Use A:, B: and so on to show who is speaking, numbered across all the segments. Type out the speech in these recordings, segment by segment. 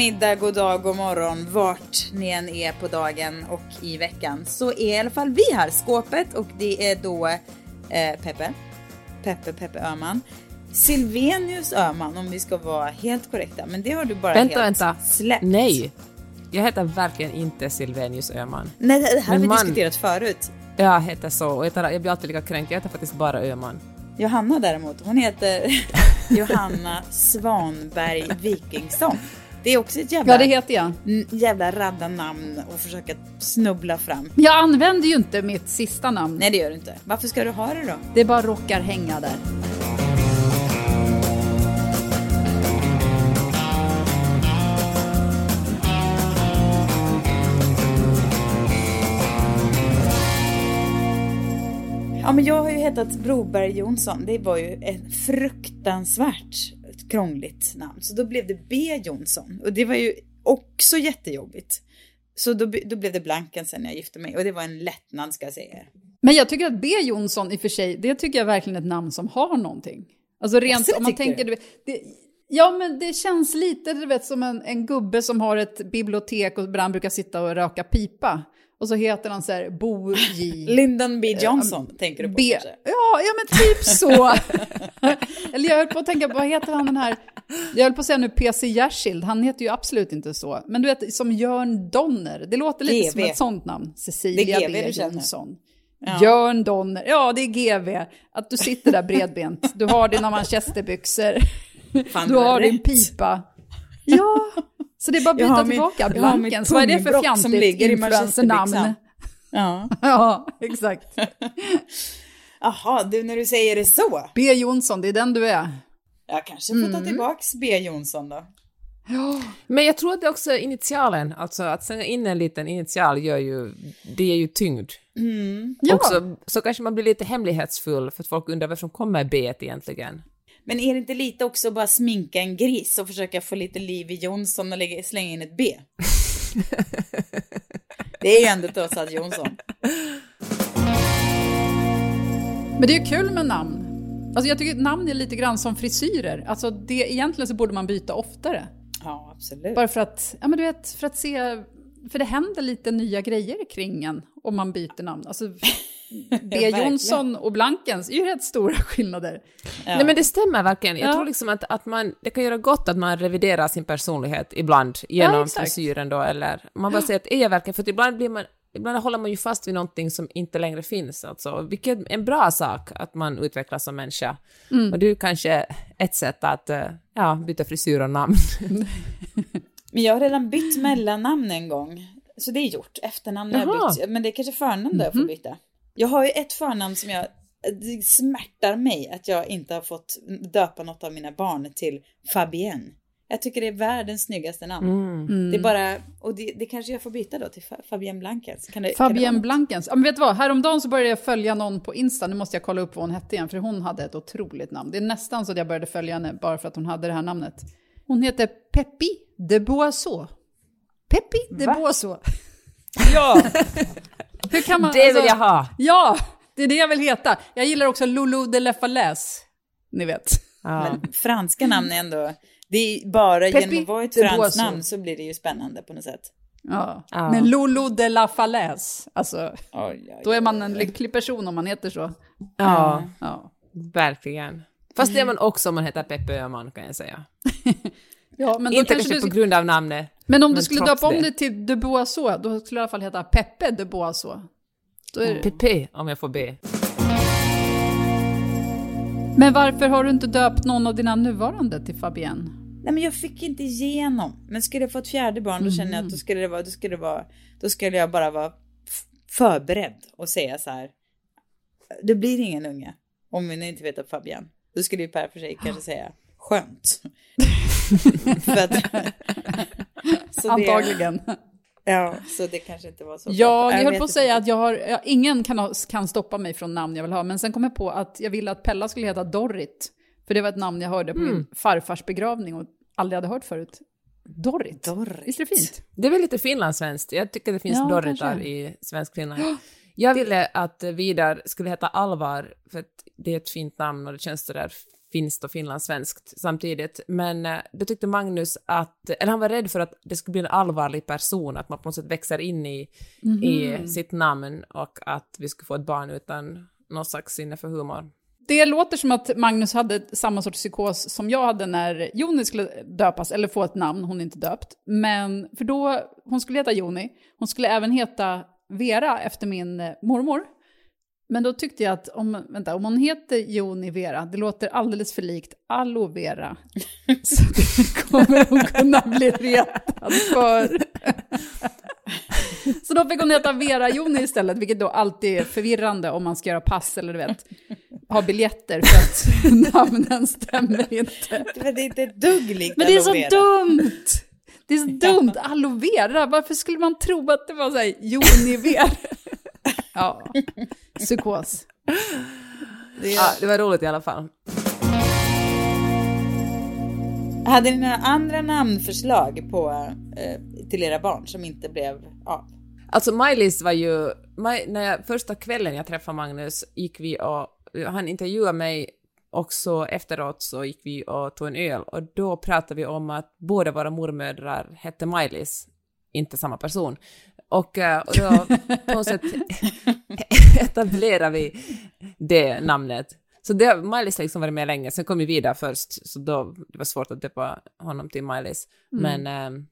A: middag, god dag, god morgon, vart ni än är på dagen och i veckan så är i alla fall vi här, skåpet och det är då eh, Peppe, Peppe, Peppe Öhman, Silvenius Öhman om vi ska vara helt korrekta, men det har du bara
B: vänta,
A: helt
B: vänta.
A: släppt.
B: Nej, jag heter verkligen inte Silvenius Öhman.
A: Nej, det här har vi
B: man-
A: diskuterat förut.
B: Jag heter så och jag, tar, jag blir alltid lika kränkt. Jag heter faktiskt bara Öhman.
A: Johanna däremot, hon heter Johanna Svanberg Wikingsson. Det är också ett jävla,
C: Ja, det heter jag.
A: n- jävla radda namn och försöka snubbla fram.
C: Jag använder ju inte mitt sista namn.
A: Nej, det gör du inte. Varför ska du ha det då?
C: Det bara råkar hänga där.
A: Ja, men jag har ju hetat Broberg Jonsson. Det var ju ett fruktansvärt krångligt namn. Så då blev det B Jonsson. Och det var ju också jättejobbigt. Så då, då blev det Blanken sen när jag gifte mig. Och det var en lättnad ska jag säga.
C: Men jag tycker att B. Jonsson i och för sig, det tycker jag verkligen är ett namn som har någonting. Alltså rent
A: Jaså,
C: om man tänker,
A: du?
C: det, ja men det känns lite du vet som en, en gubbe som har ett bibliotek och ibland brukar sitta och röka pipa. Och så heter han så här Bo J.
A: Lyndon B Johnson tänker du på
C: B.
A: kanske?
C: Ja, ja men typ så. Eller jag höll på att tänka, vad heter han den här? Jag höll på att säga nu PC Jersild, han heter ju absolut inte så. Men du vet, som Jörn Donner, det låter lite
A: GV.
C: som ett sånt namn. Cecilia
A: Det är GV
C: B
A: känner.
C: Jonsson. Jörn Donner, ja det är GV. Att du sitter där bredbent, du har dina manchesterbyxor,
A: Fan,
C: du har din
A: rätt.
C: pipa. Ja, så det är bara att
A: Jag har
C: byta
A: min-
C: tillbaka.
A: jag har mitt
C: Blankens, vad är det för fjantigt influencernamn?
A: Ja.
C: Ja, exakt.
A: Jaha, du när du säger det så.
C: B Jonsson, det är den du är.
A: Jag kanske får ta tillbaks B Jonsson då.
B: Men jag tror att det är också initialen, alltså att slänga in en liten initial gör ju, det ger ju tyngd.
C: Ja.
B: Också, så kanske man blir lite hemlighetsfull för att folk undrar varför kommer B egentligen.
A: Men är det inte lite också att bara sminka en gris och försöka få lite liv i Jonsson och lägga, slänga in ett B? det är ju ändå trots allt Jonsson.
C: Men det är ju kul med namn. Alltså jag tycker att namn är lite grann som frisyrer. Alltså det, egentligen så borde man byta oftare.
A: Ja, absolut.
C: Bara för att, ja men du vet, för att se, för det händer lite nya grejer kring en om man byter namn. Alltså B. Jonsson och Blankens är ju rätt stora skillnader.
B: Nej men det stämmer verkligen. Jag
C: Ja.
B: tror liksom att, att man, det kan göra gott att man reviderar sin personlighet ibland genom
C: Ja,
B: frisyren då, eller man bara säger att är jag verkligen, för ibland blir man Ibland håller man ju fast vid någonting som inte längre finns, alltså, vilket är en bra sak att man utvecklas som människa.
C: Mm.
B: Och det är kanske ett sätt att eh, ja, byta frisyr och namn.
A: Men jag har redan bytt mellannamn en gång. Så det är gjort. Efternamn har jag bytt. Men det är kanske förnamn där jag får byta. Jag har ju ett förnamn som jag... Det smärtar mig att jag inte har fått döpa något av mina barn till Fabienne. Jag tycker det är världens snyggaste namn.
C: Mm.
A: Det är bara... Och det, det kanske jag får byta då till Fa- Fabienne Blankens. Kan det, kan det
C: Fabienne
A: vara något?
C: Blankens. Ja, men vet du vad? Häromdagen så började jag följa någon på Insta. Nu måste jag kolla upp vad hon hette igen, för hon hade ett otroligt namn. Det är nästan så att jag började följa henne bara för att hon hade det här namnet. Hon heter Peppi de Boisseau. Peppi de
A: Va?
C: Boisseau.
A: Ja!
C: Hur kan man...
B: Det vill
C: alltså-
B: jag ha!
C: Ja, det är det jag vill heta. Jag gillar också Loulou de la Falaise. Ni vet.
B: Ja.
A: Men franska namn är ändå... Det är bara
C: Peppi
A: genom att vara ett franskt namn så blir det ju spännande på något sätt.
C: Ja.
B: Ja.
C: Men Loulou de la Falaise, alltså,
A: Oj, oj,
C: då är man en lycklig person om man heter så.
B: ja,
C: Ja.
B: verkligen. Fast det är man också om man heter Peppe Öhman kan jag säga.
C: Ja, men då
B: inte
C: kanske
B: kanske
C: du...
B: på grund av namnet.
C: Men om du
B: Men
C: skulle
B: trots
C: döpa om
B: det.
C: till de Boisseau, då skulle det i alla fall heta Peppe de Boisseau. Då är det...
B: Pepe, om jag får be.
C: Men varför har du inte döpt någon av dina nuvarande till Fabienne?
A: Nej men jag fick inte igenom. Men skulle jag få ett fjärde barn då känner jag att då skulle det vara, då skulle det vara, då skulle jag bara vara förberedd och säga så här. Det blir ingen unge. Om ni inte vet att Fabian. Då skulle ju Per för sig kanske säga skönt. att, så det-
C: Antagligen.
A: Ja, så det kanske inte var så.
C: Ja, jag höll på att säga att jag har, ja, ingen kan, ha, kan stoppa mig från namn jag vill ha, men sen kom jag på att jag ville att Pella skulle heta Dorrit. För det var ett namn jag hörde på min farfars begravning och aldrig hade hört förut. Dorrit.
A: Dorrit.
C: Visst är det fint?
B: Det är väl lite finlandssvenskt. Jag tycker det finns
C: Ja,
B: Dorritar
C: kanske.
B: i svensk Finland. Jag ville att Vidar skulle heta Alvar, för att det är ett fint namn och det känns sådär finskt och finlandssvenskt samtidigt. Men eh, då tyckte Magnus att, eller han var rädd för att det skulle bli en allvarlig person, att man på något sätt växer in i,
C: Mhm.
B: i sitt namn och att vi skulle få ett barn utan någon slags sinne för humor.
C: Det låter som att Magnus hade samma sorts psykos som jag hade när Joni skulle döpas, eller få ett namn, hon är inte döpt. Men, för då, hon skulle heta Joni, hon skulle även heta Vera efter min eh, mormor. Men då tyckte jag att om, vänta, om hon heter Joni Vera, det låter alldeles för likt aloe vera. Så det kommer hon kunna bli retad för. Så då fick hon heta Vera Joni istället, vilket då alltid är förvirrande om man ska göra pass eller du vet, ha biljetter för att namnen stämmer inte.
A: Det är inte dugg likt
C: Men det är så dumt! Det är så dumt, aloe vera, varför skulle man tro att det var såhär Joni Vera? Ja, psykos. Det är,
B: Ja, det var roligt i alla fall.
A: Hade ni några andra namnförslag på, eh, till era barn som inte blev av?
B: Alltså Maj-Lis var ju, Maj, när jag, första kvällen jag träffade Magnus gick vi och, han intervjuade mig och så efteråt så gick vi och tog en öl och då pratade vi om att båda våra mormödrar hette Maj-Lis, inte samma person. Och, eh, och då på något sätt etablerade vi det namnet. Så det, har liksom varit med länge, sen kom ju Vida först, så då det var svårt att döpa honom till Maj-Lis. Men eh,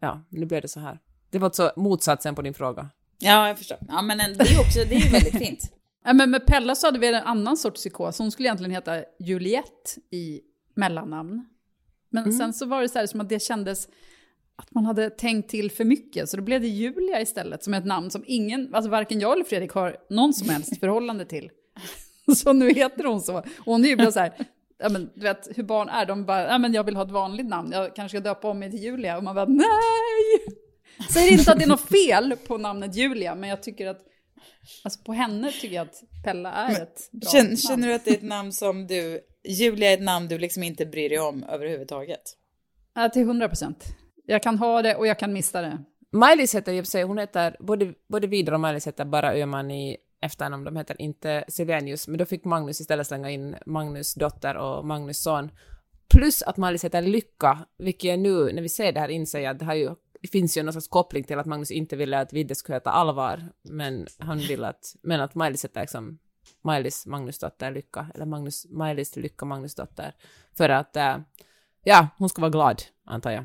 B: ja, nu blev det så här. Det var alltså motsatsen på din fråga.
A: Ja, jag förstår. Ja, men en- det är ju också, det är ju väldigt fint.
C: Ja, men med Pella så hade vi en annan sorts psykos. Hon skulle egentligen heta Juliette i mellannamn. Men sen så var det så här som att det kändes att man hade tänkt till för mycket. Så då blev det Julia istället som är ett namn som ingen, alltså varken jag eller Fredrik har någon som helst förhållande till. Så nu heter hon så. Och hon är ju bara så här, ja men du vet hur barn är, de bara, ja men jag vill ha ett vanligt namn, jag kanske ska döpa om mig till Julia. Och man bara, nej! Säger inte att det är något fel på namnet Julia, men jag tycker att Alltså på henne tycker jag att Pella är ett bra
A: Känner,
C: namn.
A: känner du att det är ett namn som du, Julia är ett namn du liksom inte bryr dig om överhuvudtaget?
C: Ja, till 100 procent. Jag kan ha det och jag kan mista det.
B: Maj-Lis heter i och för sig, hon heter, både, både Vidar och Maj-Lis heter bara Öhman i efternamn, de heter inte Silvenius, men då fick Magnus istället slänga in Magnus dotter och Magnus son. Plus att Maj-Lis heter Lycka, vilket jag nu, när vi ser det här, inser jag att det, har ju, det finns ju någon slags koppling till att Magnus inte ville att Vidde skulle heta Alvar, men han ville att, men att Maj-Lis heter liksom Maj-Lis Magnusdotter Lycka, eller Magnus, Maj-Lis Lycka Magnusdotter, för att, eh, ja, hon ska vara glad, antar jag.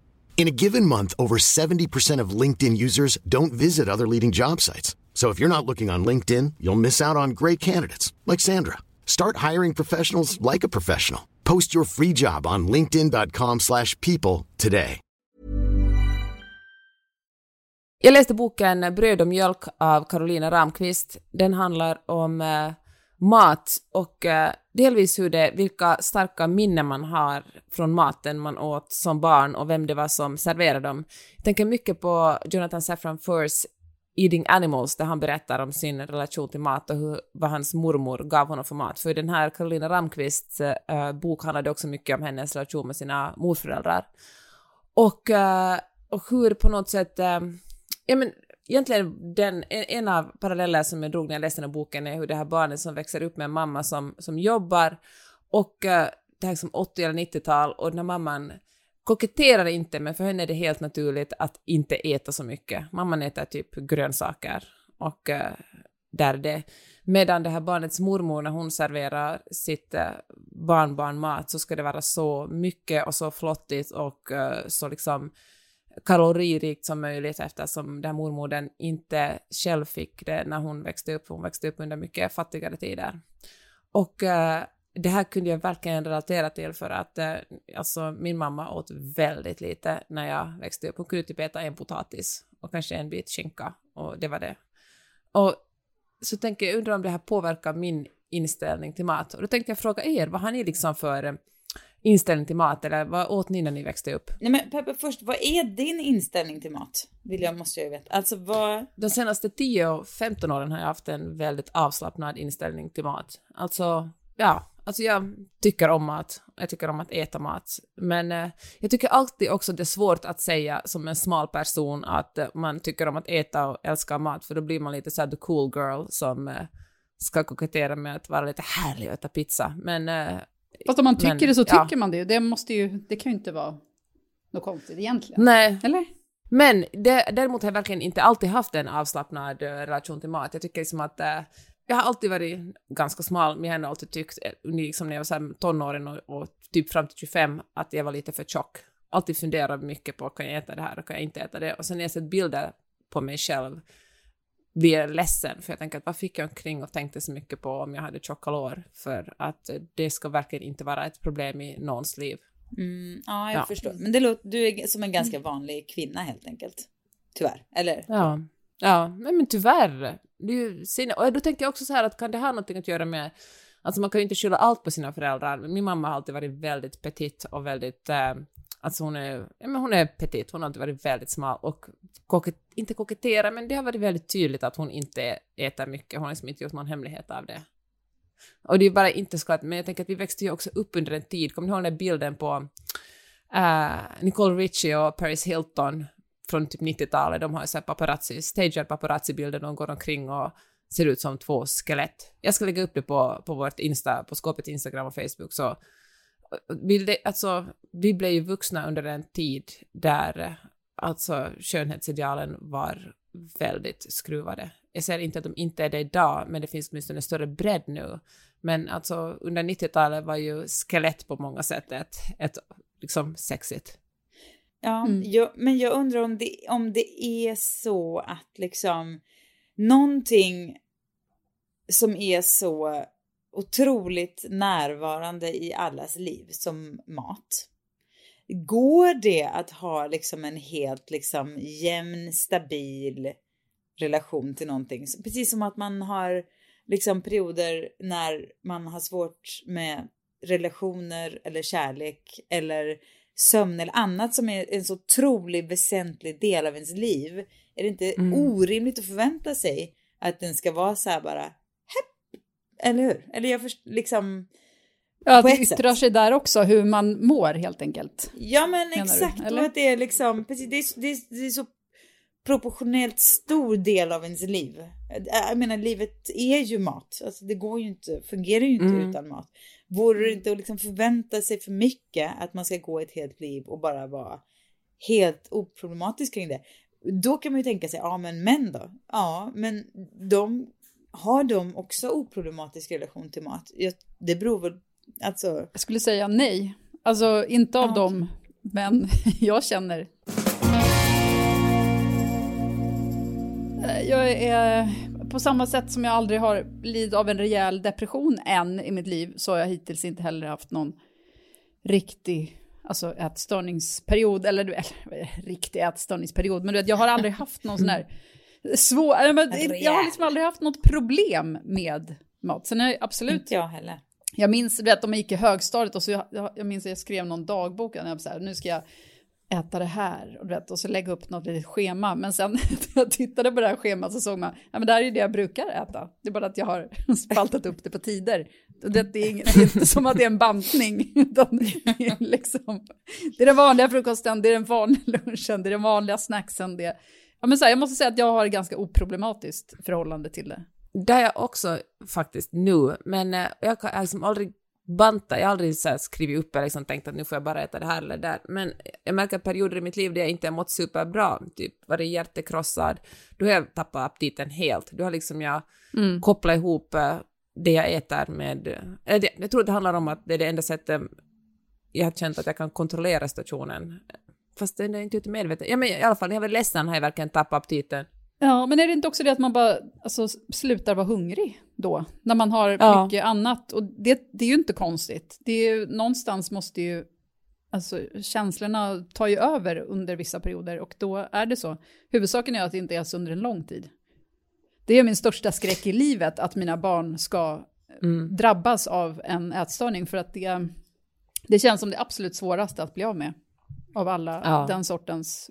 D: In a given month, over 70% of LinkedIn users don't visit other leading job sites. So if you're not looking on LinkedIn, you'll miss out on great candidates like Sandra. Start hiring professionals like a professional. Post your free job on linkedin.com/people today.
B: Jag läste boken Bröd och mjölk av Carolina Ramqvist. Den handlar om eh, mat och eh, delvis hur det, vilka starka minnen man har från maten man åt som barn och vem det var som serverade dem. Jag tänker mycket på Jonathan Safran Foers Eating Animals där han berättar om sin relation till mat och hur, vad hans mormor gav honom för mat. För den här Karolina Ramqvists eh, bok handlade också mycket om hennes relation med sina morföräldrar. Och, eh, och hur på något sätt, eh, ja men egentligen den, en av paralleller som jag drog när jag läste den här boken är hur det här barnet som växer upp med en mamma som, som jobbar och eh, det här är som 80 eller 90-tal och den här mamman koketterar inte men för henne är det helt naturligt att inte äta så mycket. Mamman äter typ grönsaker och eh, där det. Medan det här barnets mormor när hon serverar sitt eh, barnbarn mat så ska det vara så mycket och så flottigt och så liksom kaloririkt som möjligt eftersom den mormodern inte själv fick det när hon växte upp. Hon växte upp under mycket fattigare tider. Och eh, det här kunde jag verkligen relatera till för att eh, alltså, min mamma åt väldigt lite när jag växte upp. Hon kunde typ äta en potatis och kanske en bit skinka och det var det. Och så tänker jag, undrar om det här påverkar min inställning till mat. Och då tänkte jag fråga er, vad har ni liksom för... Eh, inställning till mat eller vad åt ni när ni växte upp?
A: Nej men Peppe, först, vad är din inställning till mat? Vill jag, måste jag veta. Alltså vad...
B: De senaste 10 och 15 åren har jag haft en väldigt avslappnad inställning till mat. Alltså, ja, alltså jag tycker om mat. Jag tycker om att äta mat. Men eh, jag tycker alltid också det är svårt att säga som en smal person att eh, man tycker om att äta och älska mat, för då blir man lite såhär the cool girl som eh, ska kokettera med att vara lite härlig och äta pizza. Men eh,
C: Fast om man tycker
B: Men,
C: det så
B: ja.
C: tycker man det. Det, måste ju, det kan ju inte vara något konstigt egentligen.
B: nej,
C: Eller?
B: Men det, däremot har jag verkligen inte alltid haft en avslappnad eh, relation till mat. Jag tycker liksom att eh, jag har alltid varit ganska smal, men jag har alltid tyckt, eh, liksom när jag var så här tonåring och, och typ fram till 25, att jag var lite för tjock. Alltid funderat mycket på, kan jag äta det här och kan jag inte äta det? Och sen när jag sett bilder på mig själv blir ledsen, för jag tänker att vad fick jag omkring och tänkte så mycket på om jag hade tjocka lår? För att det ska verkligen inte vara ett problem i någons liv.
A: Mm, ja, jag
B: Ja.
A: förstår. Men det låter, du är som en ganska vanlig kvinna helt enkelt. Tyvärr, eller?
B: Ja, ja men, men tyvärr. Det är ju och då tänker jag också så här att kan det ha någonting att göra med Alltså man kan ju inte skylla allt på sina föräldrar. Min mamma har alltid varit väldigt petit och väldigt, eh, alltså hon är, ja, men hon är petit, hon har alltid varit väldigt smal och koket, inte kokettera, men det har varit väldigt tydligt att hon inte äter mycket, hon har liksom inte gjort någon hemlighet av det. Och det är bara inte så klart, men jag tänker att vi växte ju också upp under en tid, kommer ni ihåg den där bilden på uh, Nicole Richie och Paris Hilton från typ 90-talet, de har ju så här paparazzi, staged paparazzi-bilder, de går omkring och ser ut som två skelett. Jag ska lägga upp det på, på vårt Insta, på skåpet Instagram och Facebook, så vill det, alltså, vi blev ju vuxna under en tid där alltså skönhetsidealen var väldigt skruvade. Jag säger inte att de inte är det idag, men det finns åtminstone en större bredd nu. Men alltså under 90-talet var ju skelett på många sätt ett, ett liksom sexigt.
A: Ja,
C: Mm.
A: jag, men jag undrar om det, om det är så att liksom någonting som är så otroligt närvarande i allas liv som mat. Går det att ha liksom en helt liksom jämn, stabil relation till någonting? Precis som att man har liksom perioder när man har svårt med relationer eller kärlek eller sömn eller annat som är en så otroligt väsentlig del av ens liv. Är det inte
B: Mm.
A: orimligt att förvänta sig att den ska vara så här bara eller hur? Eller jag först, liksom,
C: Ja, det yttrar sig där också, hur man mår helt enkelt.
A: ja men
C: du,
A: exakt,
C: eller?
A: och att det är liksom, precis, det är, det, är, det är så proportionellt stor del av ens liv. Jag menar, livet är ju mat. Alltså det går ju inte, fungerar ju inte
B: Mm.
A: utan mat. Vore det inte att liksom förvänta sig för mycket att man ska gå ett helt liv och bara vara helt oproblematisk kring det. Då kan man ju tänka sig, ja men män då? Ja, men de har de också oproblematisk relation till mat? Jag, det beror väl, alltså,
C: Jag skulle säga nej. Alltså inte av
A: Ja.
C: dem, men jag känner. Jag är på samma sätt som jag aldrig har lidit av en rejäl depression än i mitt liv så har jag hittills inte heller haft någon riktig alltså ätstörningsperiod eller, eller riktig ätstörningsperiod men du vet jag har aldrig haft någon sån här svår, jag har liksom aldrig haft något problem med mat. Sen är jag absolut
A: inte jag heller.
C: jag minns, vet, de gick i högstadiet och så jag, jag, jag minns att jag skrev någon dagbok, och jag så här, nu ska jag äta det här och, vet, och så lägga upp något litet schema. Men sen när jag tittade på det här schemat så såg man, ja men det här är ju det jag brukar äta. Det är bara att jag har spaltat upp det på tider. Det, det, är, inget, det är inte som att det är en bantning, utan det är liksom, det är den vanliga frukosten, det är den vanliga lunchen, det är den vanliga snacksen, det Ja, men så här, jag måste säga att jag har ett ganska oproblematiskt förhållande till det.
B: Det har jag också faktiskt nu, men eh, jag har liksom aldrig bantat, jag har aldrig så skrivit upp eller liksom tänkt att nu får jag bara äta det här eller det där. Men jag märker perioder i mitt liv där jag inte har mått superbra, typ varit hjärtekrossad, då har jag tappat aptiten helt. Då har liksom jag kopplat ihop eh, det jag äter med... Det, jag tror det handlar om att det är det enda sättet jag har känt att jag kan kontrollera situationen. Fast det är inte ute medvetet. Ja, men i alla fall, jag var ledsen har jag verkligen tappat aptiten.
C: Ja, men är det inte också det att man bara alltså, slutar vara hungrig då? När man har
B: Ja.
C: mycket annat. Och det, det är ju inte konstigt. Det är ju, någonstans måste ju, alltså känslorna tar ju över under vissa perioder och då är det så. Huvudsaken är att det inte är så under en lång tid. Det är min största skräck i livet, att mina barn ska
B: Mm.
C: drabbas av en ätstörning för att det, Det känns som det absolut svåraste att bli av med. Av alla
B: Ja.
C: den sortens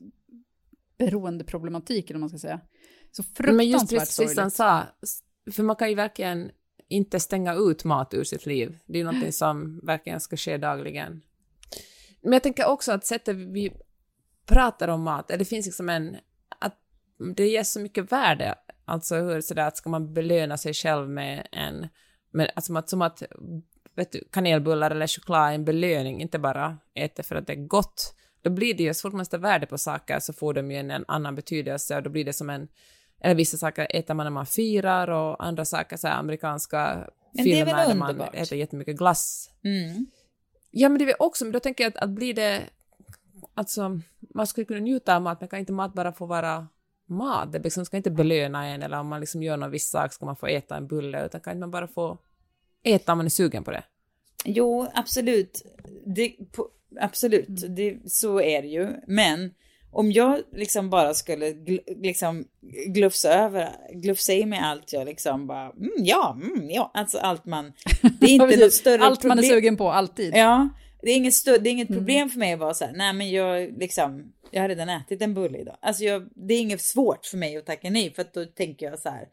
C: beroendeproblematik, eller vad man ska säga. Så
B: Men just
C: fruktansvärt
B: precis som han
C: sorgligt.
B: sa, för man kan ju verkligen inte stänga ut mat ur sitt liv. Det är ju någonting som verkligen ska ske dagligen. Men jag tänker också att sättet vi pratar om mat, det finns liksom en, att det ger så mycket värde. Alltså hur sådär att ska man belöna sig själv med en, med, alltså som att, som att vet du, kanelbullar eller choklad är en belöning, inte bara äta för att det är gott. Då blir det ju, så fort man sätter värde på saker så får de ju en, en annan betydelse och då blir det som en, eller vissa saker äter man när man firar och andra saker, så här amerikanska
A: Men
B: filmer där man äter jättemycket glass.
A: Mm.
B: Ja, men det är väl också, men då tänker jag att, att blir det, alltså, man skulle kunna njuta av mat, men kan inte mat bara få vara mat? Det liksom ska inte belöna en, eller om man liksom gör någon viss sak ska man få äta en bulle, utan kan man bara få äta om man är sugen på det?
A: Jo, absolut. Det, på, absolut,
B: Mm.
A: det, så är det ju. Men om jag liksom bara skulle gl, liksom glufsa över, glufsa i mig allt jag liksom bara, mm, ja, mm, ja, alltså allt man, det är inte något större
C: Allt man är sugen på, alltid.
A: Ja, det är inget, stö- det är inget
C: Mm.
A: problem för mig att vara så här, nej men jag liksom, jag har redan ätit en bulle idag. Alltså jag, det är inget svårt för mig att tacka nej, för att då tänker jag så här,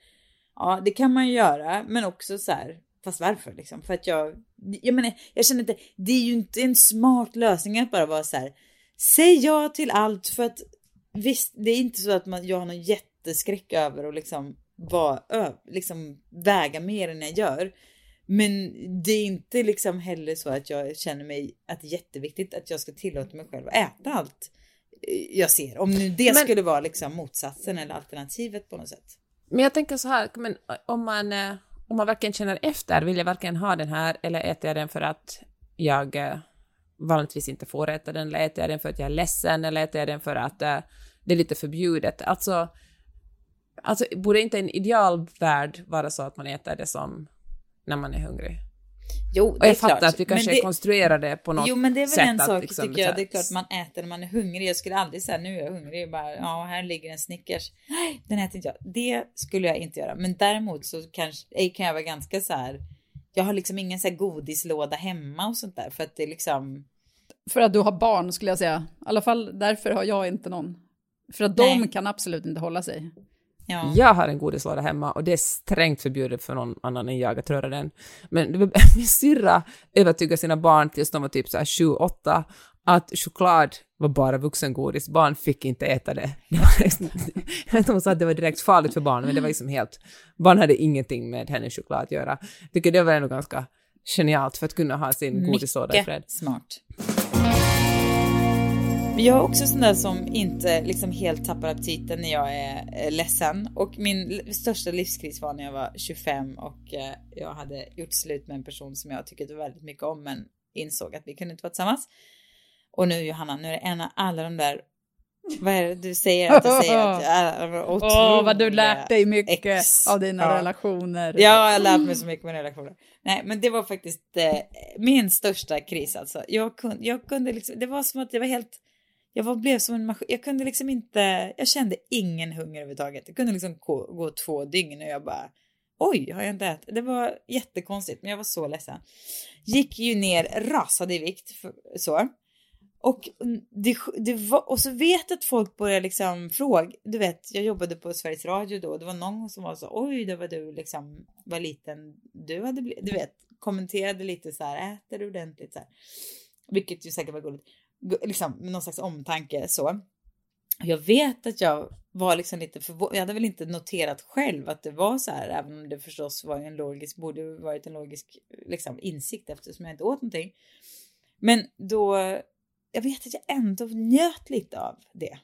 A: ja det kan man ju göra, men också så här, fast varför liksom? För att jag, jag menar, jag känner inte, det är ju inte en smart lösning att bara vara så här, säg ja till allt för att visst, det är inte så att man, jag har någon jätteskräck över att liksom vara, liksom väga mer än jag gör. Men det är inte liksom heller så att jag känner mig att det är jätteviktigt att jag ska tillåta mig själv att äta allt jag ser. Om nu det
B: Men-
A: skulle vara liksom motsatsen eller alternativet på något sätt.
B: Men jag tänker så här, men om man, eh, om man verkligen känner efter, vill jag verkligen ha den här eller äter jag den för att jag eh, vanligtvis inte får äta den, eller äter jag den för att jag är ledsen, eller äter jag den för att eh, det är lite förbjudet? Alltså, alltså, borde inte en idealvärld vara så att man äter det som när man är hungrig?
A: Jo,
B: Och
A: det är
B: jag fattar
A: klart.
B: att vi kanske
A: det-
B: konstruerar det på något
A: Jo men det är väl
B: sätt
A: en sak
B: liksom
A: tycker jag. Det är klart man äter när man är hungrig. Jag skulle aldrig säga nu är jag hungrig. Jag bara, ja här ligger en Snickers. Nej, den äter inte jag. Det skulle jag inte göra. Men däremot så kanske, kan jag vara ganska så här. Jag har liksom ingen så här godislåda hemma och sånt där. För att det är liksom.
C: För att du har barn skulle jag säga. I alla fall därför har jag inte någon. För att
A: Nej.
C: de kan absolut inte hålla sig.
A: Ja.
B: Jag har en godislåda hemma och det är strängt förbjudet för någon annan än jag att röra den. Men min syrra övertygade sina barn tills de var typ så här 7-8 att choklad var bara vuxengodis, barn fick inte äta det. det var liksom, jag vet inte om hon sa att det var direkt farligt för barn, men det var liksom helt, barn hade ingenting med hennes choklad att göra. Jag tycker det var ändå ganska genialt för att kunna ha sin godislåda i fred.
A: Smart. Men jag är också sån där som inte liksom helt tappar aptiten när jag är eh, ledsen. Och min största livskris var när jag var 25 och eh, jag hade gjort slut med en person som jag tyckte väldigt mycket om men insåg att vi kunde inte vara tillsammans. Och nu Johanna, nu är det en av alla de där vad är det du säger att jag säger? Att jag är
C: Åh, vad du lärt dig mycket
A: ex.
C: av dina
A: Ja.
C: relationer.
A: Ja, jag har lärt mig så mycket med relationer. Nej, men det var faktiskt eh, min största kris alltså. Jag kunde, jag kunde liksom, det var som att det var helt, jag var, blev som en maskin. Jag kunde liksom inte, jag kände ingen hunger överhuvudtaget. Jag kunde liksom gå, gå två dygn och jag bara, oj, har jag inte ätit? Det var jättekonstigt, men jag var så ledsen. Gick ju ner, rasade i vikt, för, så. Och, det, det var, och så vet att folk börjar liksom fråga, du vet, jag jobbade på Sveriges Radio då, det var någon som var så, oj, det var du liksom var liten, du hade blivit, du vet, kommenterade lite så här, äter du ordentligt så här. Vilket ju säkert var gulligt, liksom med någon slags omtanke så. Jag vet att jag var liksom lite förvånad, jag hade väl inte noterat själv att det var så här, även om det förstås var en logisk, borde varit en logisk liksom, insikt eftersom jag inte åt någonting. Men då, jag vet att jag ändå njöt lite av det.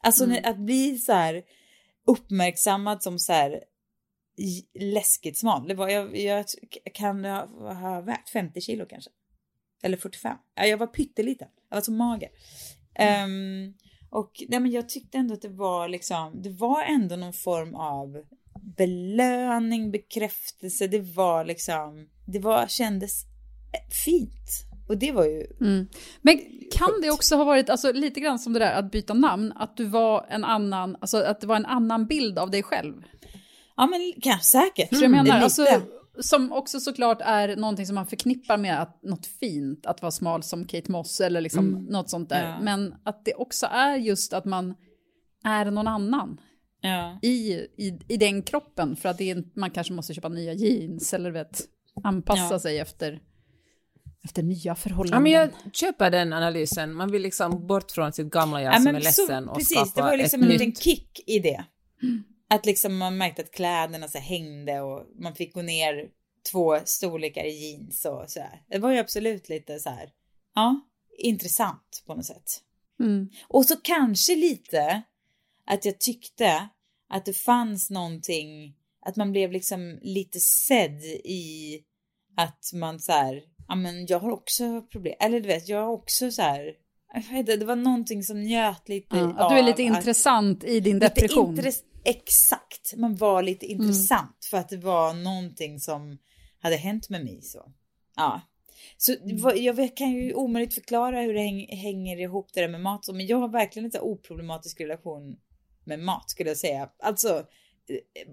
A: Alltså
C: Mm.
A: att bli så här uppmärksammad som så här läskigt smal. Det var, jag, jag kan ha, ha vägt 50 kilo kanske. Eller 45. Ja, jag var pytteliten. Jag var så mager. Ehm, och nej, men jag tyckte ändå att det var liksom, det var ändå någon form av belöning, bekräftelse. Det var liksom, det var, kändes fint. Och det var ju,
C: Mm. Men kan det också ha varit, alltså lite grann som det där att byta namn, att du var en annan, alltså att det var en annan bild av dig själv?
A: ja men kanske säkert.
C: För jag menar, alltså, som också såklart är någonting som man förknippar med att, något fint, att vara smal som Kate Moss eller liksom
A: Mm.
C: något sånt där.
A: Ja.
C: Men att det också är just att man är någon annan
A: Ja.
C: i, i, i den kroppen. För att det är, man kanske måste köpa nya jeans eller vet, anpassa
A: Ja.
C: sig efter, efter nya förhållanden.
B: Ja, men jag köper den analysen. Man vill liksom bort från sitt gamla jag
A: Ja,
B: som är
A: så-
B: ledsen och
A: Precis,
B: skapa
A: det var liksom
B: ett
A: en
B: nytt.
A: liten kick i det. Att liksom man märkte att kläderna så hängde och man fick gå ner två storlekar i jeans och så här. Det var ju absolut lite så här, ja, intressant på något sätt.
C: Mm.
A: Och så kanske lite att jag tyckte att det fanns någonting, att man blev liksom lite sedd i att man så här, ja men jag har också problem, eller du vet, jag har också så här, jag vet inte, det var någonting som njöt lite
C: Ja,
A: av
C: att du är lite intressant i din depression.
A: intress- Exakt, man var lite
C: Mm.
A: intressant för att det var någonting som hade hänt med mig så. Ja. Så
C: Mm.
A: jag kan ju omöjligt förklara hur det häng, hänger ihop det där med mat, men jag har verkligen en oproblematisk relation med mat skulle jag säga. Alltså, eh,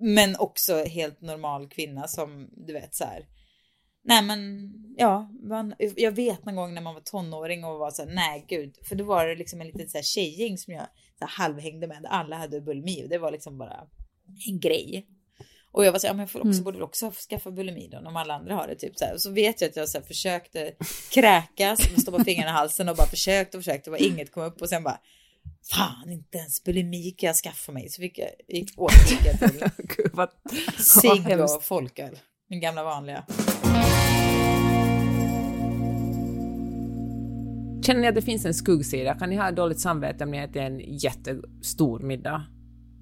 A: men också helt normal kvinna som du vet så här. Nej men ja, man, jag vet någon gång när man var tonåring och var så här, nej gud, för då var det liksom en liten så här tjejgäng som jag så halvhängde med, alla hade bulimi och det var liksom bara en grej. Och jag var så här, men jag får också, borde väl också skaffa bulimi då, om alla andra har det typ så här. Och så vet jag att jag så här, försökte kräkas, stoppa fingrarna i halsen och bara försökte och försökte och bara inget kom upp och sen bara Fan, inte ens bulimi kan jag skaffa mig. Så fick jag, gick, jag till cigg och folköl. Min gamla vanliga.
B: Känner ni att det finns en skuggsida? Kan ni ha dåligt samvete om ni äter en jättestor middag?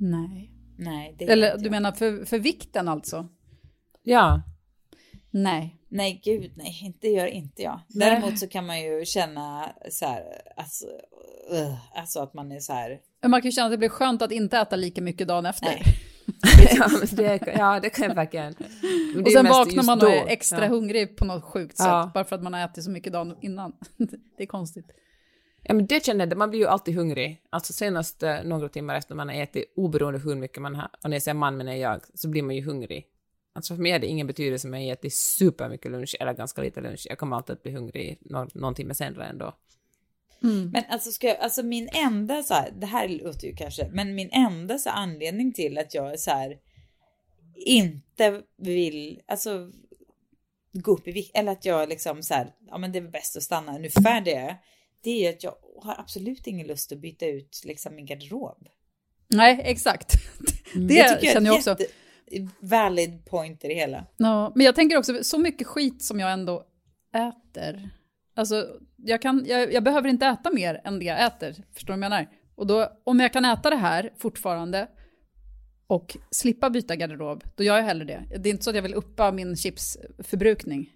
C: Nej.
A: Nej,
C: Eller du
A: jag.
C: menar för, för vikten alltså?
B: Ja.
C: Nej.
A: Nej, gud nej, inte gör inte jag.
B: Nej.
A: Däremot så kan man ju känna så här, alltså, uh, alltså att man är så här.
C: Men Man kan ju känna att det blir skönt att inte äta lika mycket dagen efter.
A: Nej.
B: Ja, det, ja, det kan jag verkligen.
C: Och sen vaknar man och är extra
B: ja.
C: hungrig på något sjukt sätt.
B: Ja.
C: Bara för att man har ätit så mycket dagen innan. det är konstigt.
B: Ja, men det känner jag, man blir ju alltid hungrig. Alltså senast eh, några timmar efter man har ätit, oberoende hur mycket man har, och när jag säger man menar jag, så blir man ju hungrig. Alltså för mig är det ingen betydelse om jag ätit supermycket lunch eller ganska lite lunch. Jag kommer alltid att bli hungrig någon, någon timme senare ändå.
A: Men alltså, ska jag, alltså min enda så här, det här låter ju kanske, men min enda så anledning till att jag är så här inte vill, alltså gå upp i vikt, eller att jag liksom så här, ja men det är bäst att stanna ungefär det jag det är att jag har absolut ingen lust att byta ut liksom min garderob.
C: Nej, exakt. Det,
A: tycker
C: känner jag också.
A: valid point i det hela.
C: Ja, men jag tänker också, så mycket skit som jag ändå äter. Alltså, jag, kan, jag, jag behöver inte äta mer än det jag äter. Förstår du vad jag menar? Och då, om jag kan äta det här fortfarande och slippa byta garderob, då gör jag hellre det. Det är inte så att jag vill uppa min chipsförbrukning.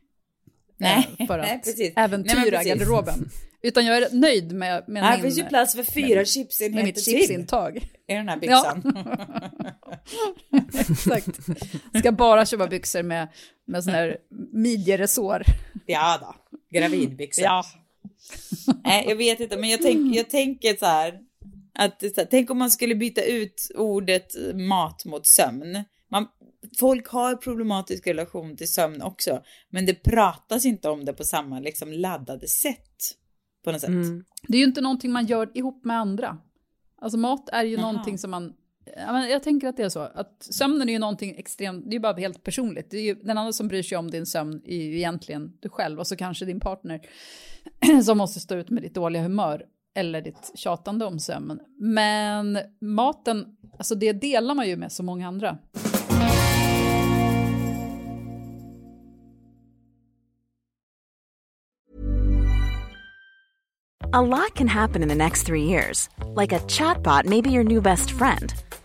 A: Nej,
C: eh, för
A: nej,
C: att
A: precis. Nej,
C: äventyra
A: precis.
C: garderoben. Utan jag är nöjd med, med,
A: Här
C: min,
A: finns ju plats för fyra
C: med mitt
A: chipsenheter till
C: chipsintag.
A: i den här
C: Ja.
A: byxan.
C: Exakt. Ska bara köpa byxor med, med sån här midjeresår.
A: Ja då, gravidbyxor.
C: Ja.
A: Nej, jag vet inte, men jag, tänk, jag tänker så här. Att, så här, tänk om man skulle byta ut ordet mat mot sömn. Man, folk har problematisk relation till sömn också, men det pratas inte om det på samma liksom, laddade sätt. På något sätt.
B: Mm.
C: Det är ju inte någonting man gör ihop med andra. Alltså mat är ju
A: Jaha.
C: någonting som man... Jag tänker att det är så. Att sömnen är ju någonting extremt, det är ju bara helt personligt. Det är ju, den andra som bryr sig om din sömn är ju egentligen du själv och så kanske din partner som måste stå ut med ditt dåliga humör eller ditt tjatande om sömn. Men maten, alltså det delar man ju med så många andra.
E: A lot can happen in the next three years. Like a chatbot maybe your new best friend.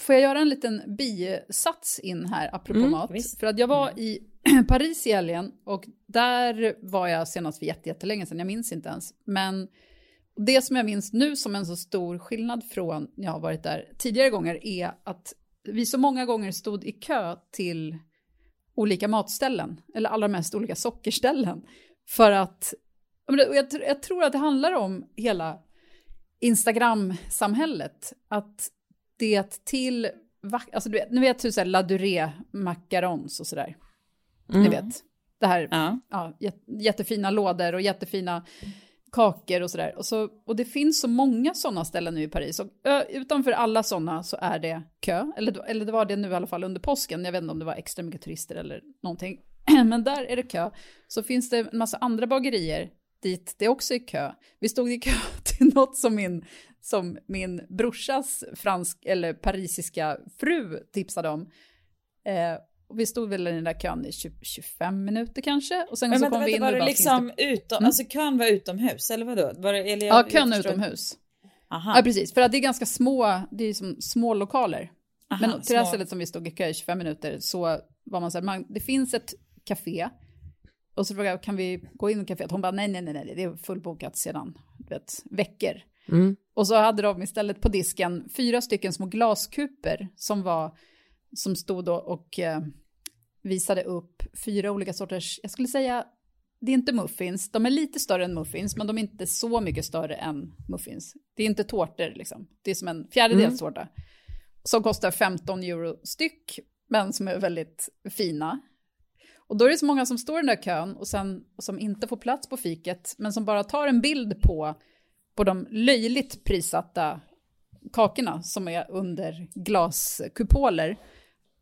C: Får jag göra en liten bisats in här, apropå
B: Mm,
C: mat?
A: visst.
C: För att jag var i Paris i helgen och där var jag senast för jätte- jättelänge sedan, jag minns inte ens. Men det som jag minns nu som en så stor skillnad från när jag har varit där tidigare gånger är att vi så många gånger stod i kö till olika matställen, eller allra mest olika sockerställen. För att, jag tror att det handlar om hela Instagram-samhället. Att det till, alltså du vet, ni vet hur så här La Durée macarons och sådär. Ni vet, det här,
A: Ja.
C: ja, jät- jättefina lådor och jättefina kakor och sådär. Och, så, och det finns så många sådana ställen nu i Paris. Och utanför alla sådana så är det kö. Eller, eller det var det nu i alla fall under påsken. Jag vet inte om det var extra mycket turister eller någonting. Men där är det kö. Så finns det en massa andra bagerier dit det också är kö. Vi stod i kö till något som min, som min brorsas fransk eller parisiska fru tipsade om. Eh, och vi stod väl i den där kön i 20, 25 minuter kanske. Och sen
A: Men
C: så
A: vänta,
C: kom vi
A: vänta,
C: in
A: var det
C: bara,
A: liksom
C: det...
A: utom,
C: Mm.
A: alltså kön var utomhus eller vadå? Var det, eller
C: Ja,
A: jag,
C: kön
A: jag
C: utomhus.
A: Aha.
C: Ja, precis. För att det är ganska små, det är som små lokaler.
A: Aha,
C: Men till det här
A: små.
C: stället som vi stod i kö i 25 minuter så var man så här, man, det finns ett café. Och så frågade jag, kan vi gå in i kaféet? Hon bara, nej, nej, nej, nej, det är fullbokat sedan, vet, veckor.
B: Mm.
C: Och så hade de istället på disken fyra stycken små glaskuper som var, som stod då och eh, visade upp fyra olika sorters, jag skulle säga, det är inte muffins, de är lite större än muffins, men de är inte så mycket större än muffins. Det är inte tårtor liksom, det är som en fjärdedels tårta. Som kostar 15 euro styck, men som är väldigt fina. Och då är det så många som står i den där kön och sen, och som inte får plats på fiket, men som bara tar en bild på, på de löjligt prissatta kakorna som är under glaskupoler.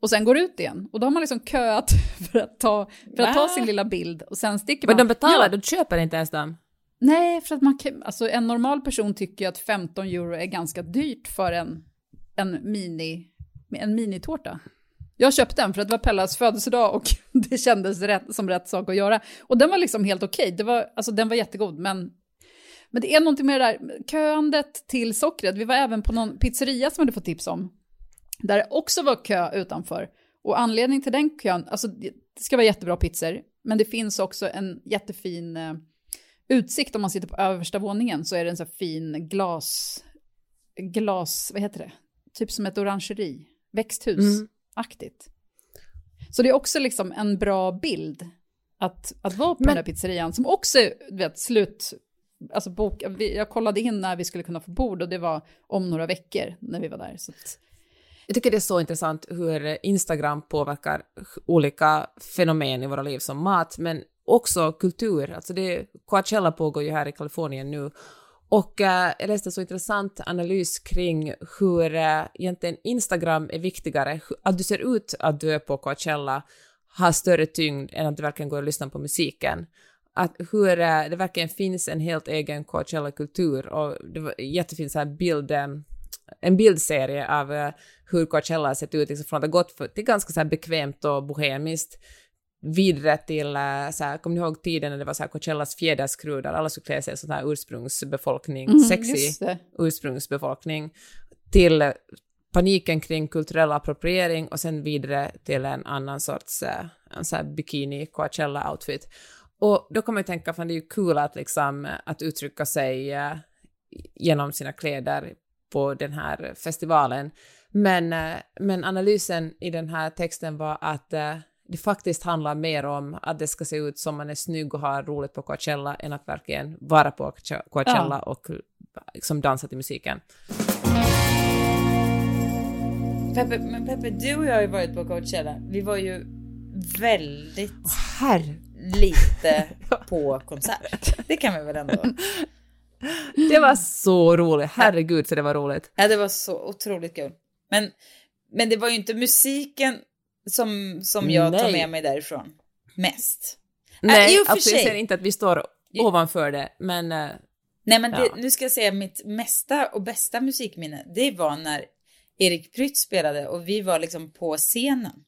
C: Och sen går ut igen. Och då har man liksom köat för att ta, för att ta sin lilla bild och sen sticker man.
B: Men de betalar,
C: Ja.
B: de köper inte ens dem.
C: Nej, för att man kan, alltså en normal person tycker ju att 15 euro är ganska dyrt för en, en, mini, en minitårta. Jag köpte den för att det var Pellas födelsedag och det kändes rätt, som rätt sak att göra. Och den var liksom helt okej, det var, alltså den var jättegod, men, men det är någonting med det där köandet till sockret. Vi var även på någon pizzeria som hade fått tips om, där det också var kö utanför. Och anledning till den kön, alltså det ska vara jättebra pizzor, men det finns också en jättefin eh, utsikt om man sitter på översta våningen så är det en så fin glas, glas, vad heter det? Typ som ett orangeri, växthusaktigt. Så det är också liksom en bra bild att, att vara på
B: Men-
C: den där pizzerian som också är, du vet, slut, alltså bok, vi- jag kollade in när vi skulle kunna få bord och det var om några veckor när vi var där. Så att,
B: Jag tycker det är så intressant hur Instagram påverkar olika fenomen i våra liv som mat, men också kultur. Alltså det, Coachella pågår ju här i Kalifornien nu. Och eh, jag läste en så intressant analys kring hur eh, egentligen Instagram är viktigare. Att du ser ut att du är på Coachella har större tyngd än att du verkligen går och lyssnar på musiken. Att hur det verkligen finns en helt egen Coachella-kultur och det var jättefin så här bild, eh, en bildserie av eh, hur Coachella har sett ut, liksom från att ha gått för, till ganska så här bekvämt och bohemiskt vidare till, eh, så här, kommer ni ihåg tiden när det var så här Coachellas fjäderskrud där alla skulle klä sig som sån här ursprungsbefolkning,
C: Mm, det.
B: ursprungsbefolkning, till paniken kring kulturell appropriering och sen vidare till en annan sorts en så här bikini Coachella-outfit. Och då man ju tänka, fan det är ju kul att liksom att uttrycka sig eh, genom sina kläder på den här festivalen. Men, eh, men analysen i den här texten var att eh, det faktiskt handlar mer om att det ska se ut som man är snygg och har roligt på Coachella än att verkligen vara på Coachella och liksom dansa till musiken.
A: Peppe, men Peppe, du och jag har ju varit på Coachella. Vi var ju väldigt
B: Herre!
A: Lite på konsert. Det kan vi väl ändå?
B: Det var så roligt, herregud så det var roligt.
A: Ja, det var så otroligt kul. Men, men det var ju inte musiken som, som jag tar
B: Nej.
A: med mig därifrån mest.
B: Nej,
A: i och för
B: alltså jag säger inte att vi står ovanför det, men eh,
A: Nej, men det,
B: Ja.
A: nu ska jag säga mitt mesta och bästa musikminne. Det var när Erik Prytz spelade och vi var liksom på scenen.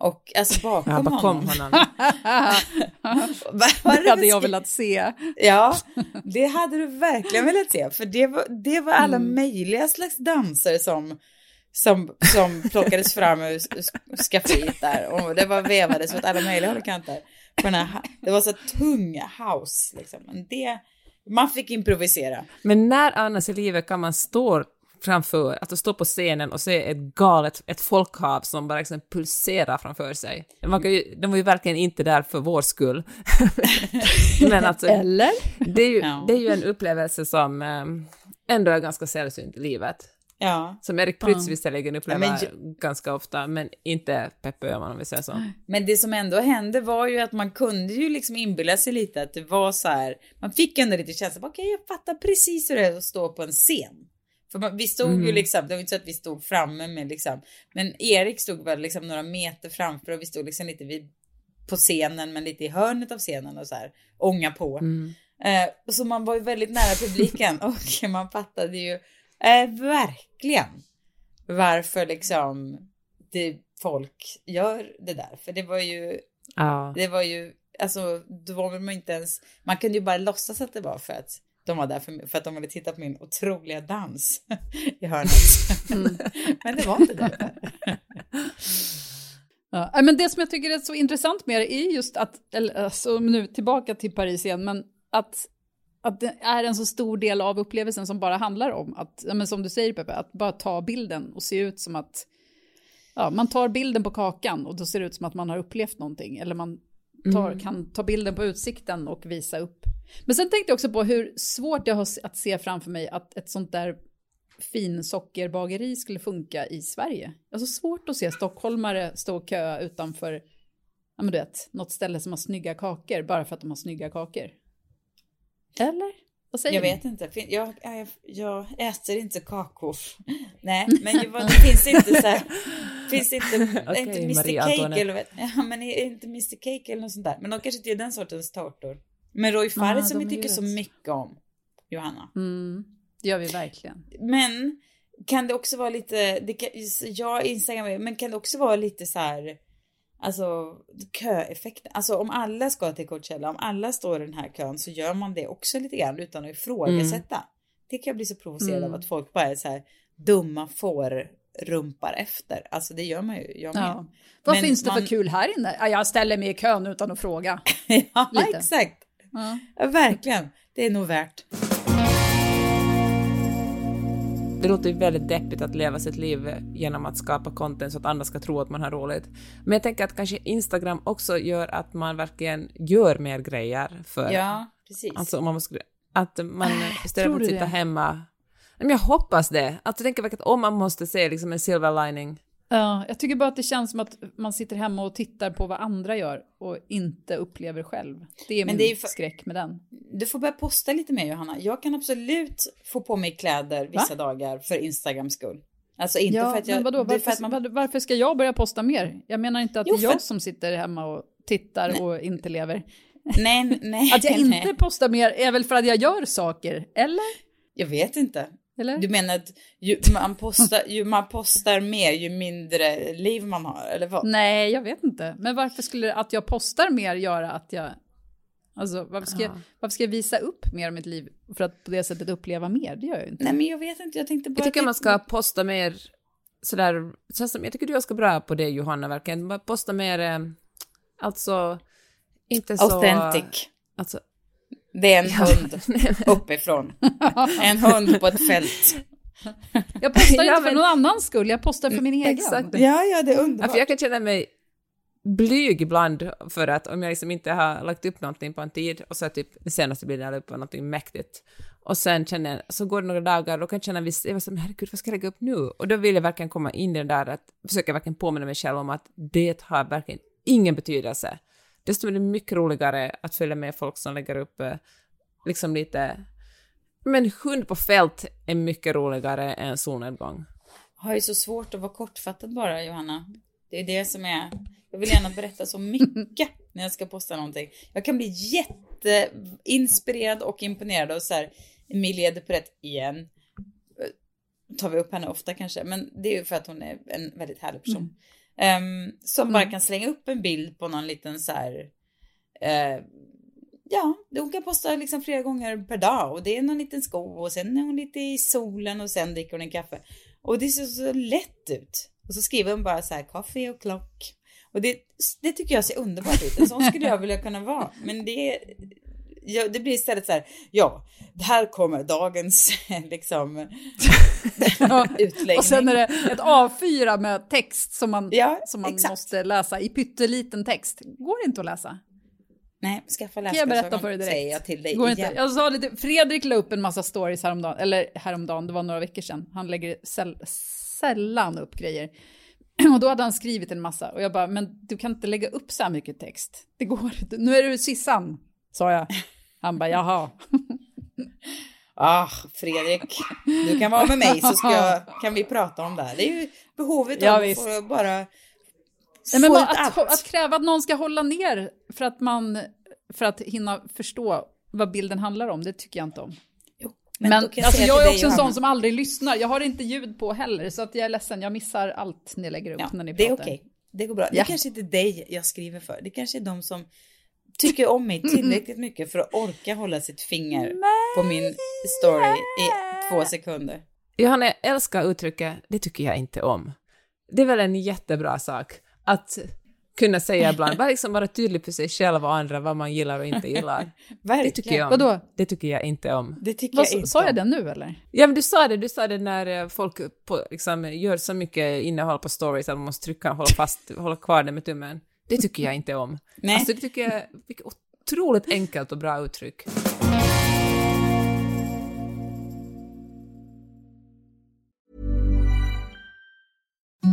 A: Och alltså bakom
B: ja, bakom
A: honom.
B: honom.
C: Det hade jag velat se.
A: Ja, det hade du verkligen velat se. För det var, det var alla möjliga slags danser som, som, som plockades fram ur, ur skafferiet där. Och det var vevades åt alla möjliga håll och kanter. På den här, det var så tung house liksom. Men det, man fick improvisera.
B: Men när annars i livet kan man stå framför, att stå på scenen och se ett galet, ett folkhav som bara liksom pulserar framför sig. Man kan ju, de var ju verkligen inte där för vår skull. Men alltså,
C: Eller?
B: det är ju,
A: Ja.
B: det är ju en upplevelse som eh, ändå är ganska sällsynt i livet.
A: Ja,
B: Som Erik Prytz visserligen upplever
A: Ja, men
B: ganska ofta, men inte Peppe Öhman om vi säger så.
A: men det som ändå hände var ju att man kunde ju liksom inbilla sig lite att det var så här. Man fick ändå lite känsla, okej jag fattar precis hur det är att stå på en scen. För man, vi stod ju liksom, det var inte så att vi stod framme med liksom, men Erik stod väl liksom några meter framför och vi stod liksom lite vid, på scenen men lite i hörnet av scenen och så här ånga på. Eh, så man var ju väldigt nära publiken och man fattade ju eh, verkligen varför liksom det, folk gör det där. För det var ju,
B: Ja.
A: det var ju, alltså då var man inte ens, man kunde ju bara låtsas att det var för att de var där för, för att de ville titta på min otroliga dans i hörnet. Men det var inte det.
C: Ja, nej, men det som jag tycker är så intressant med det är just att, eller, alltså, nu tillbaka till Paris igen, men att, att det är en så stor del av upplevelsen som bara handlar om att, ja, men som du säger Peppe, att bara ta bilden och se ut som att, ja, man tar bilden på kakan och då ser det ut som att man har upplevt någonting, eller man tar, kan ta bilden på utsikten och visa upp. Men sen tänkte jag också på hur svårt jag har att se framför mig att ett sånt där finsockerbageri skulle funka i Sverige. Alltså svårt att se stockholmare stå och köa utanför, ja men du vet, något ställe som har snygga kakor bara för att de har snygga kakor. Eller? Vad säger
A: Jag
C: ni?
A: vet inte, jag, jag, jag äter inte kakor. Nej, men det finns inte så här, finns inte,
B: Okej,
A: inte Mr Cake
B: Antoinette.
A: eller, vad- ja, men är inte Mr Cake eller något sånt där. Men de kanske inte gör den sortens tårtor. Men Roy Fares
C: Ah,
A: som vi tycker så mycket om, Johanna.
C: Mm, det gör vi verkligen.
A: Men kan det också vara lite, det kan, jag med, men kan det också vara lite så här, alltså köeffekten. Alltså om alla ska till Coachella, om alla står i den här kön så gör man det också lite grann utan att ifrågasätta. Det kan jag bli så provocerad av att folk bara är så här dumma får rumpar efter. Alltså det gör man ju, jag.
C: Ja. Vad
A: Men
C: finns det
A: man-
C: för kul här inne? Ja, jag ställer mig i kön utan att fråga.
A: ja,
C: Lite.
A: exakt.
C: Ja.
A: Ja, verkligen. Det är nog värt.
B: Det låter ju väldigt deppigt att leva sitt liv genom att skapa content så att andra ska tro att man har roligt. Men jag tänker att kanske Instagram också gör att man verkligen gör mer grejer för...
A: Ja, precis.
B: Alltså man måste... Att man istället
C: tror
B: för att sitta
C: det?
B: hemma... Men jag hoppas det. Alltså jag tänker verkligen att om man måste se liksom en silver lining
C: Ja, jag tycker bara att det känns som att man sitter hemma och tittar på vad andra gör och inte upplever själv. Det är
A: Men
C: min
A: det är för-
C: skräck med den.
A: Du får börja posta lite mer Johanna. Jag kan absolut få på mig kläder vissa dagar för Instagrams skull. Alltså inte
C: Ja,
A: för att jag...
C: men vadå, varför,
A: för att man,
C: varför ska jag börja posta mer? Jag menar inte att
A: Jo,
C: det är jag
A: för-
C: som sitter hemma och tittar och inte lever.
A: nej, nej.
C: Att jag
A: nej.
C: inte postar mer är väl för att jag gör saker, eller?
A: Jag vet inte.
C: Eller?
A: Du menar att ju man, postar, ju man postar mer ju mindre liv man har, eller vad?
C: Nej, jag vet inte. Men varför skulle att jag postar mer göra att jag... Alltså, varför ska, jag, varför ska jag visa upp mer av mitt liv för att på det sättet uppleva mer? Det gör jag ju inte.
A: Nej men jag vet inte, jag tänkte bara...
B: Jag tycker
A: att-
B: man ska posta mer sådär, känns som, jag tycker du är ganska bra på det Johanna verkligen, posta mer, eh, alltså, inte så...
A: Authentic.
B: Alltså,
A: Det är en hund uppifrån. en hund på ett fält.
C: Jag postar
B: Ja,
C: inte för någon annans skull, jag postar för min egen.
B: exakt.
A: Ja, ja, det är underbart.
B: för jag kan känna mig blyg ibland för att om jag liksom inte har lagt upp någonting på en tid och så typ det senaste bilden jag la upp var någonting mäktigt och sen känner jag, så går det några dagar och då kan jag känna viss, jag var som herregud vad ska jag lägga upp nu? Och då vill jag verkligen komma in i det där att försöka verkligen påminna mig själv om att det har verkligen ingen betydelse. Dessutom är det mycket roligare att följa med folk som lägger upp eh, liksom lite Men hund på fält är mycket roligare än solnedgång.
A: Jag har ju så svårt att vara kortfattad bara, Johanna. Det är det som är... Jag vill gärna berätta så mycket när jag ska posta någonting. Jag kan bli jätteinspirerad och imponerad av så här Emilia Dupret igen. Tar vi upp henne ofta kanske, men det är ju för att hon är en väldigt härlig person. Um, som bara kan slänga upp en bild på någon liten så här... Uh, ja, hon kan posta liksom flera gånger per dag och det är någon liten sko och sen är hon lite i solen och sen dricker hon en kaffe. Och det ser så lätt ut. Och så skriver hon bara så här, kaffe och klock. Och det, det tycker jag ser underbart ut. En sån skulle jag vilja kunna vara. Men det, ja, det blir istället så här, ja, det här kommer dagens liksom utläggning.
C: Och sen är det ett A4 med text som man,
A: Ja,
C: som man
A: exakt.
C: måste läsa i pytteliten text. Går inte att läsa.
A: Nej, skaffa
C: Kan jag berätta
A: läsglasögon,
C: för dig direkt?
A: säger jag till dig
C: Går inte. Jag sa lite, Fredrik la upp en massa stories häromdagen, eller häromdagen, det var några veckor sedan. Han lägger säll, sällan upp grejer. Och då hade han skrivit en massa och jag bara, men du kan inte lägga upp så här mycket text. Det går inte. Nu är du Sissan, sa jag. Han bara, jaha.
A: Ah, Fredrik, du kan vara med mig så jag, kan vi prata om det här. Det är ju behovet
C: Ja,
A: av
C: visst.
A: att bara
C: Nej, men att, att kräva att någon ska hålla ner för att man, för att hinna förstå vad bilden handlar om, det tycker jag inte om.
A: Jo,
C: Men,
A: då kan
C: alltså, jag är också en sån som aldrig lyssnar. Jag har inte ljud på heller, så att jag är ledsen. Jag missar allt ni lägger upp
A: Ja,
C: när ni
A: det är
C: pratar.
A: okej. Det går bra. Det
C: Ja.
A: är kanske inte dig jag skriver för. Det kanske är de som tycker om mig tillräckligt mycket för att orka hålla sitt finger på min story i två sekunder.
B: Johanna, jag älskar uttrycket ”det tycker jag inte om”. Det är väl en jättebra sak att kunna säga ibland, bara liksom vara tydlig för sig själv och andra vad man gillar och inte gillar. Det tycker jag om.
C: Vadå?
B: Det tycker jag inte om.
A: Det tycker
C: Vad,
A: jag inte
C: sa jag det nu eller?
B: Ja, men du sa det, du sa det när eh, folk på, liksom, gör så mycket innehåll på stories att man måste trycka och hålla fast, hålla kvar det med tummen. Det tycker jag inte om.
A: Nej.
B: Alltså det tycker jag, vilket otroligt enkelt och bra uttryck.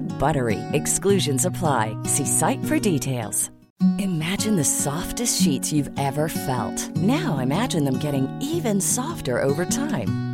F: BUTTERY. Exclusions apply. See site for details. Imagine the softest sheets you've ever felt. Now imagine them getting even softer over time.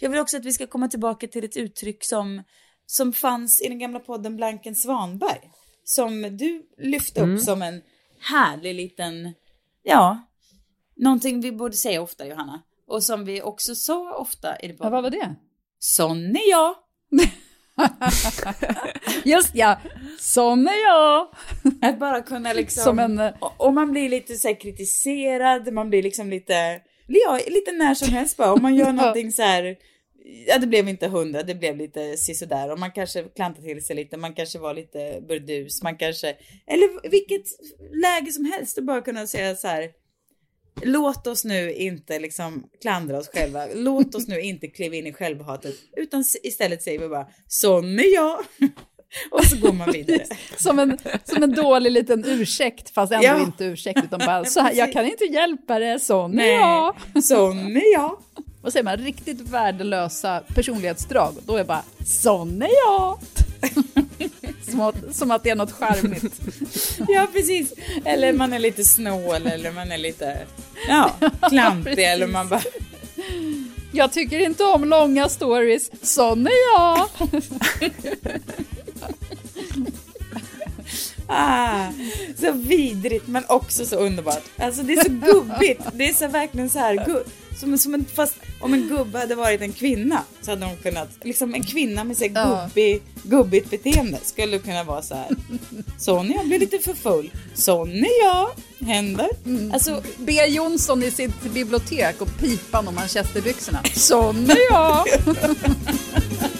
A: Jag vill också att vi ska komma tillbaka till ett uttryck som, som fanns i den gamla podden Blanken Svanberg. Som du lyfte upp
C: Mm.
A: som en härlig liten, ja, någonting vi borde säga ofta Johanna. Och som vi också sa ofta i det
C: Ja,
A: podden.
C: vad var det?
A: Sån är jag.
C: Just ja, sån är jag.
A: Att bara kunna liksom...
C: Som en, eh,
A: och man blir lite så kritiserad, man blir liksom lite... Ja, lite när som helst bara. Om man gör någonting så här... Ja, det blev inte hundra, det blev lite sisådär. Och man kanske klantade till sig lite, man kanske var lite burdus, man kanske... Eller vilket läge som helst, att bara kunna säga så här... Låt oss nu inte liksom klandra oss själva. Låt oss nu inte kliva in i självhatet. Utan istället säger vi bara, sån är jag. Och så går man vidare.
C: Som en, som en dålig liten ursäkt, fast ändå
A: Ja.
C: inte ursäkt, utan bara så här, jag kan inte hjälpa det, sån är jag.
A: sån är jag.
C: Vad säger man, riktigt värdelösa personlighetsdrag, då är bara sån är jag. som, att, som att det är något charmigt.
A: Ja, precis. Eller man är lite snål eller man är lite, ja, klantig
C: precis.
A: eller man bara,
C: Jag tycker inte om långa stories, sån är jag.
A: Ah, så vidrigt men också så underbart. Alltså det är så gubbigt. Det är så verkligen så här, som, som en, fast om en gubbe hade varit en kvinna så hade de kunnat, liksom en kvinna med så här gubbig, gubbigt beteende skulle kunna vara så här. Sonja blir lite för full. Är jag. Händer. Alltså,
C: B. Jonsson i sitt bibliotek och pipan och manchesterbyxorna. Är jag!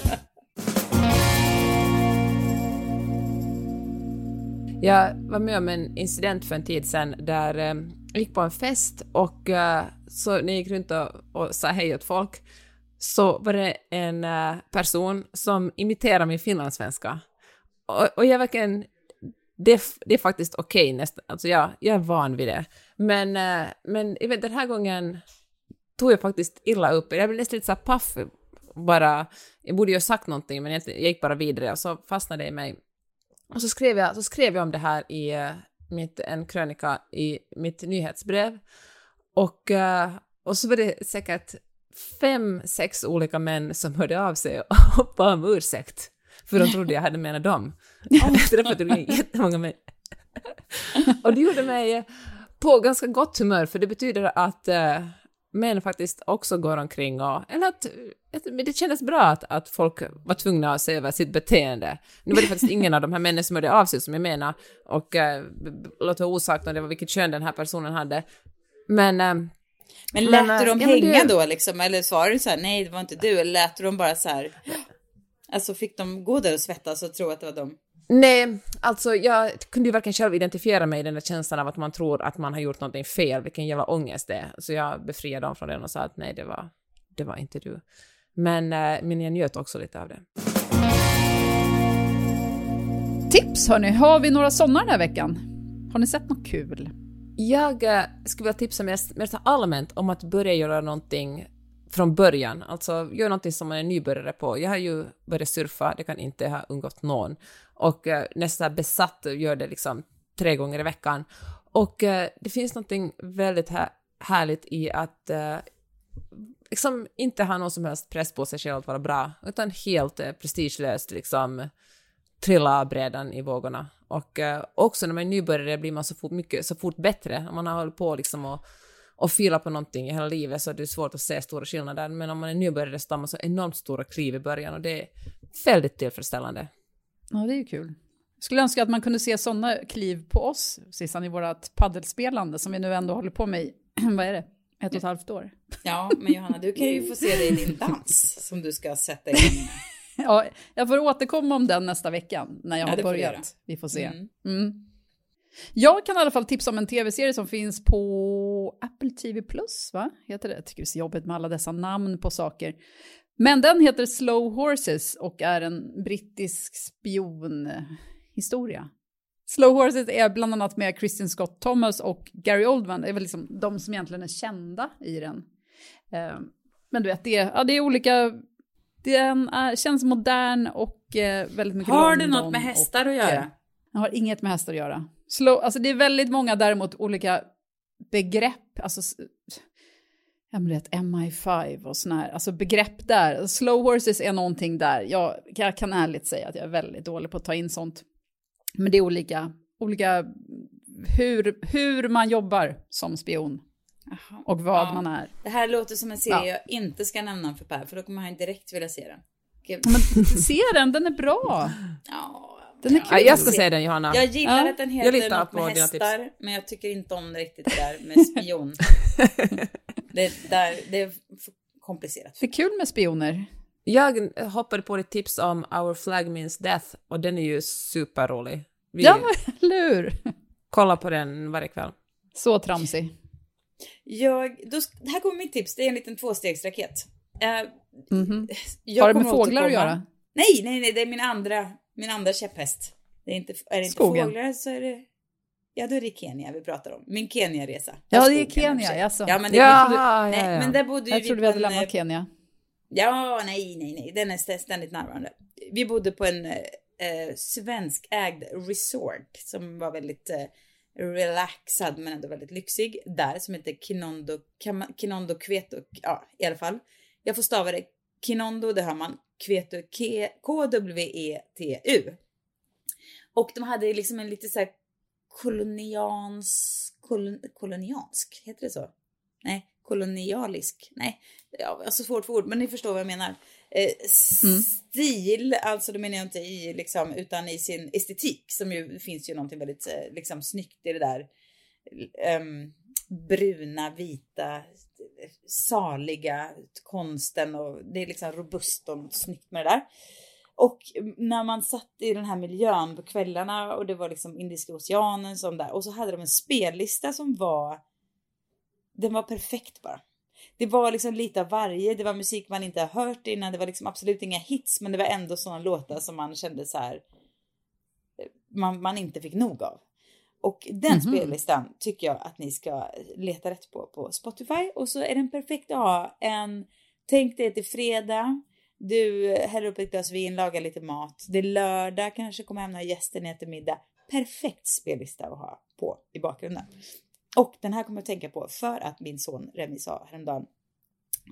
B: Jag var med om en incident för en tid sedan där eh, jag gick på en fest och eh, så när jag gick runt och, och sa hej åt folk så var det en eh, person som imiterade min finlandssvenska. Och, och jag verkligen... Det, är det är faktiskt okej nästan, alltså jag, jag är van vid det. Men, men jag vet, den här gången tog jag faktiskt illa upp. Jag blev nästan lite så paff bara. Jag borde ju ha sagt någonting men jag, jag gick bara vidare och så fastnade det i mig. Och så skrev jag, så skrev jag om det här i eh, mitt, en krönika i mitt nyhetsbrev. Och, eh, och så var det säkert fem, sex olika män som hörde av sig och bad om ursäkt. För de trodde jag hade menat dem. Jag träffade jättemånga män. Och det gjorde mig på ganska gott humör, för det betyder att eh, män faktiskt också går omkring och... Eller att, men det kändes bra att, att folk var tvungna att se över sitt beteende. Nu var det faktiskt ingen av de här männen som hörde av sig, som jag menar, och eh, b- b- låt vara osagt om det var vilket kön den här personen hade. Men... Eh,
A: men lät
B: Men,
A: du dem
B: ja, men
A: hänga
B: det-
A: då liksom? Eller svarade du så här, nej det var inte du? Eller lät du dem bara så här? Alltså fick de gå där och svettas och tro att det var dem?
B: Nej, alltså jag kunde ju varken själv identifiera mig i den där känslan av att man tror att man har gjort någonting fel, vilken jävla ångest det är. Så jag befriade dem från den och sa att nej, det var, det var inte du. Men, eh, men jag njöt också lite av det.
C: Tips hörni, har vi några sådana den här veckan? Har ni sett något kul?
B: Jag eh, skulle vilja tipsa mest, mer så allmänt om att börja göra någonting från början, alltså gör någonting som man är nybörjare på. Jag har ju börjat surfa, det kan inte ha undgått någon. Och eh, nästan besatt gör det liksom tre gånger i veckan. Och eh, det finns någonting väldigt här, härligt i att eh, liksom inte ha någon som helst press på sig själv att vara bra, utan helt eh, prestigelöst liksom trilla av brädan i vågorna. Och eh, också när man är nybörjare blir man så fort, mycket, så fort bättre. Man har hållit på liksom och, och fila på någonting i hela livet så är det svårt att se stora skillnader. Men om man är nybörjare så tar man så enormt stora kliv i början och det är väldigt tillfredsställande.
C: Ja, det är ju kul. Jag skulle önska att man kunde se sådana kliv på oss, Sissan, i vårt paddelspelande som vi nu ändå håller på med i, vad är det, ett och ett halvt år.
A: Ja, men Johanna, du kan ju få se det i din dans som du ska sätta in.
C: Ja, jag får återkomma om den nästa vecka när jag
A: Ja,
C: har börjat. Vi får se.
A: Mm.
C: Mm. Jag kan i alla fall tipsa om en tv-serie som finns på Apple TV Plus, va? Heter det? Jag tycker det är så jobbigt med alla dessa namn på saker. Men den heter Slow Horses och är en brittisk spionhistoria. Slow Horses är bland annat med Kristin Scott Thomas och Gary Oldman. Det är väl liksom de som egentligen är kända i den. Eh, Men du vet, det är, ja, det är olika... Den är, känns modern och eh, väldigt mycket
A: Har det något med hästar
C: och,
A: att göra?
C: eh, det har inget med hästar att göra. Slow, alltså det är väldigt många däremot olika begrepp, alltså ja men ett MI5 och såna här, alltså begrepp där. Slow horses är någonting där. Jag, jag kan ärligt säga att jag är väldigt dålig på att ta in sånt. Men det är olika, olika hur, hur man jobbar som spion och vad
A: Ja.
C: man är.
A: Det här låter som en serie
C: Ja.
A: jag inte ska nämna för Per, för då kommer han direkt vilja se den.
C: Men se den, den är bra.
A: Ja,
C: Den är kul.
B: Ja, jag ska se den, Johanna.
A: Jag gillar
C: Ja,
A: att den heter något
B: på
A: med hästar, men jag tycker inte om det riktigt det där med spion. det, där, det är komplicerat.
C: Det är kul med spioner.
B: Jag hoppade på ditt tips om Our Flag Means Death och den är ju superrolig. Vi
C: Ja, eller hur?
B: kollar på den varje kväll.
C: Så tramsig.
A: Jag, då, här kommer mitt tips, det är en liten tvåstegsraket. Eh,
C: Mhm.
A: jag
C: Har det med fåglar att göra?
A: Nej, nej, nej, det är min andra, min andra käpphäst. Det är inte, är det inte
C: Skogen.
A: fåglar så är det... Ja, då är det Kenya vi pratar om. Min Kenya-resa.
C: Ja, det är Kenya, jaså.
A: Ja, men det
B: Jaha,
A: nej,
B: ja, ja.
A: men där bodde
C: Jag trodde vi hade
A: en,
C: lämnat
A: eh,
C: Kenya.
A: Ja, nej, nej, nej. Den är st- ständigt närvarande. Vi bodde på en eh, eh, svenskägd resort som var väldigt eh, relaxad men ändå väldigt lyxig där som heter Kinondo, Kinondo Kveto. Ja, i alla fall. Jag får stava det Kinondo, det hör man. Kveto, K- K-W-E-T-U. Och de hade liksom en lite så här kolonians, kolon, koloniansk, heter det så? Nej, kolonialisk, nej, ja, alltså svårt för ord, men ni förstår vad jag menar. Eh, stil, alltså då menar jag inte i liksom, utan i sin estetik som ju det finns ju någonting väldigt eh, liksom snyggt i det där ehm, bruna, vita, saliga konsten och det är liksom robust och snyggt med det där. Och när man satt i den här miljön på kvällarna och det var liksom Indiska oceanen som där och så hade de en spellista som var den var perfekt bara. Det var liksom lite av varje. Det var musik man inte har hört innan. Det var liksom absolut inga hits, men det var ändå sådana låtar som man kände så här. Man, man inte fick nog av. Och den
C: Mhm.
A: spellistan tycker jag att ni ska leta rätt på på Spotify och så är den perfekt att ha en. Tänk dig är fredag. Du häller upp ett glas vin, lagar lite mat. Det är lördag, kanske kommer hem några gäster, ni äter middag. Perfekt spellista att ha på i bakgrunden. Och den här kommer jag att tänka på för att min son Remi sa häromdagen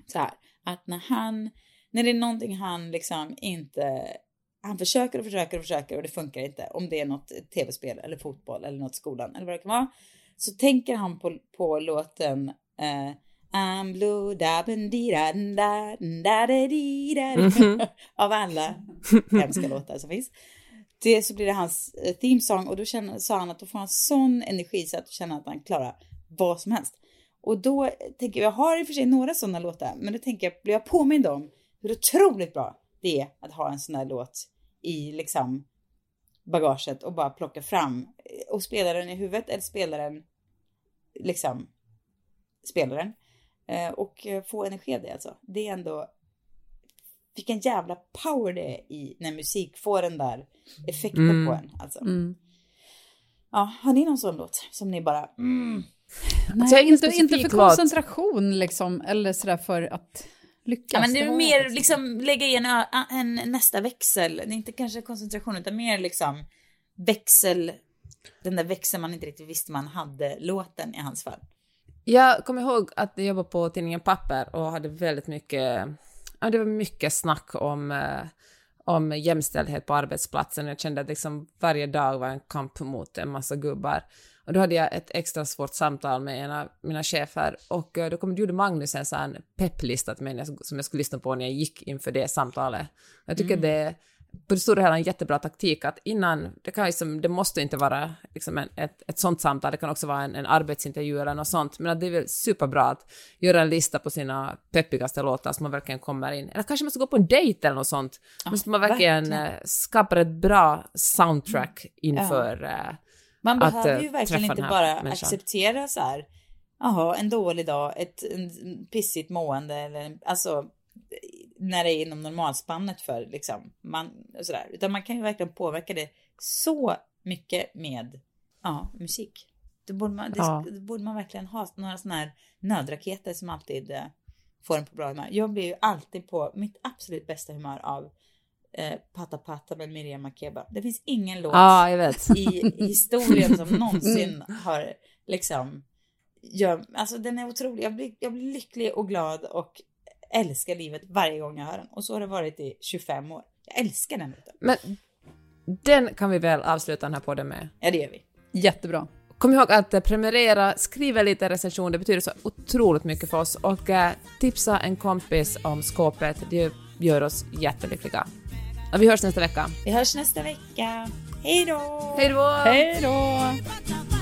A: så här att när han, när det är någonting han liksom inte, han försöker och försöker och försöker och det funkar inte. Om det är något tv-spel eller fotboll eller något skolan eller vad det kan vara. Så tänker han på, på låten eh, I'm blue da di da da da da da av alla hemska låtar som finns. Det så blir det hans eh, theme song och då känner, sa han att då får han sån energi så att känner att han klarar vad som helst. Och då tänker jag, jag har i och för sig några sådana låtar, men då tänker jag, blir jag påmind om hur otroligt bra det är att ha en sån här låt i liksom bagaget och bara plocka fram och spela den i huvudet eller spela den liksom spela den eh, och få energi av det alltså. Det är ändå vilken jävla power det är i när musik får den där effekten på en alltså.
C: Mm.
A: Ja, har ni någon sån låt som ni bara mm,
C: Nej,
B: Alltså, jag har ingen
C: inte, inte för
B: låt.
C: koncentration liksom, eller sådär för att lyckas.
A: Ja, men det är mer liksom lägga i en, ö- en nästa växel. Det är inte kanske koncentration utan mer liksom växel. Den där växeln man inte riktigt visste man hade låten i hans fall.
B: Jag kommer ihåg att jag jobbade på tidningen Papper och hade väldigt mycket, ja det var mycket snack om, eh, om jämställdhet på arbetsplatsen. Jag kände att liksom varje dag var en kamp mot en massa gubbar. Och då hade jag ett extra svårt samtal med en av mina chefer. Och eh, då kom, gjorde Magnus en sån pepplista till mig som jag skulle lyssna på när jag gick inför det samtalet. Jag tycker det är på det stora hela en jättebra taktik att innan, det, kan liksom, det måste inte vara liksom en, ett, ett sånt samtal, det kan också vara en, en arbetsintervju eller något sånt, men att det är väl superbra att göra en lista på sina peppigaste låtar som man verkligen kommer in. Eller kanske man ska gå på en dejt eller något sånt, men så man verkligen,
A: verkligen.
B: eh, skapar ett bra soundtrack inför eh,
A: Man
B: att,
A: behöver
B: eh,
A: ju verkligen inte bara acceptera så här. Jaha, en dålig dag, ett en pissigt mående eller alltså när det är inom normalspannet för liksom man och sådär. Utan man kan ju verkligen påverka det så mycket med ja, musik. Det borde, man, det,
B: Ja.
A: det borde man verkligen ha några sådana här nödraketer som alltid eh, får en på bra humör. Jag blir ju alltid på mitt absolut bästa humör av eh, Pata Pata med Miriam Makeba. Det finns ingen låt
B: vet.
A: i historien som någonsin har liksom gör, alltså den är otrolig. Jag blir, jag blir lycklig och glad och älskar livet varje gång jag hör den. Och så har det varit i 25 år. Jag älskar den låten.
B: Men den kan vi väl avsluta den här podden med.
A: Ja, det gör vi.
C: Jättebra.
B: Kom ihåg att eh, prenumerera, skriva lite recension, det betyder så otroligt mycket för oss och eh, tipsa en kompis om skåpet, det gör oss jättelyckliga. Och vi hörs nästa vecka.
A: Vi hörs nästa vecka. Hej då!
B: Hej då!
C: Hej då!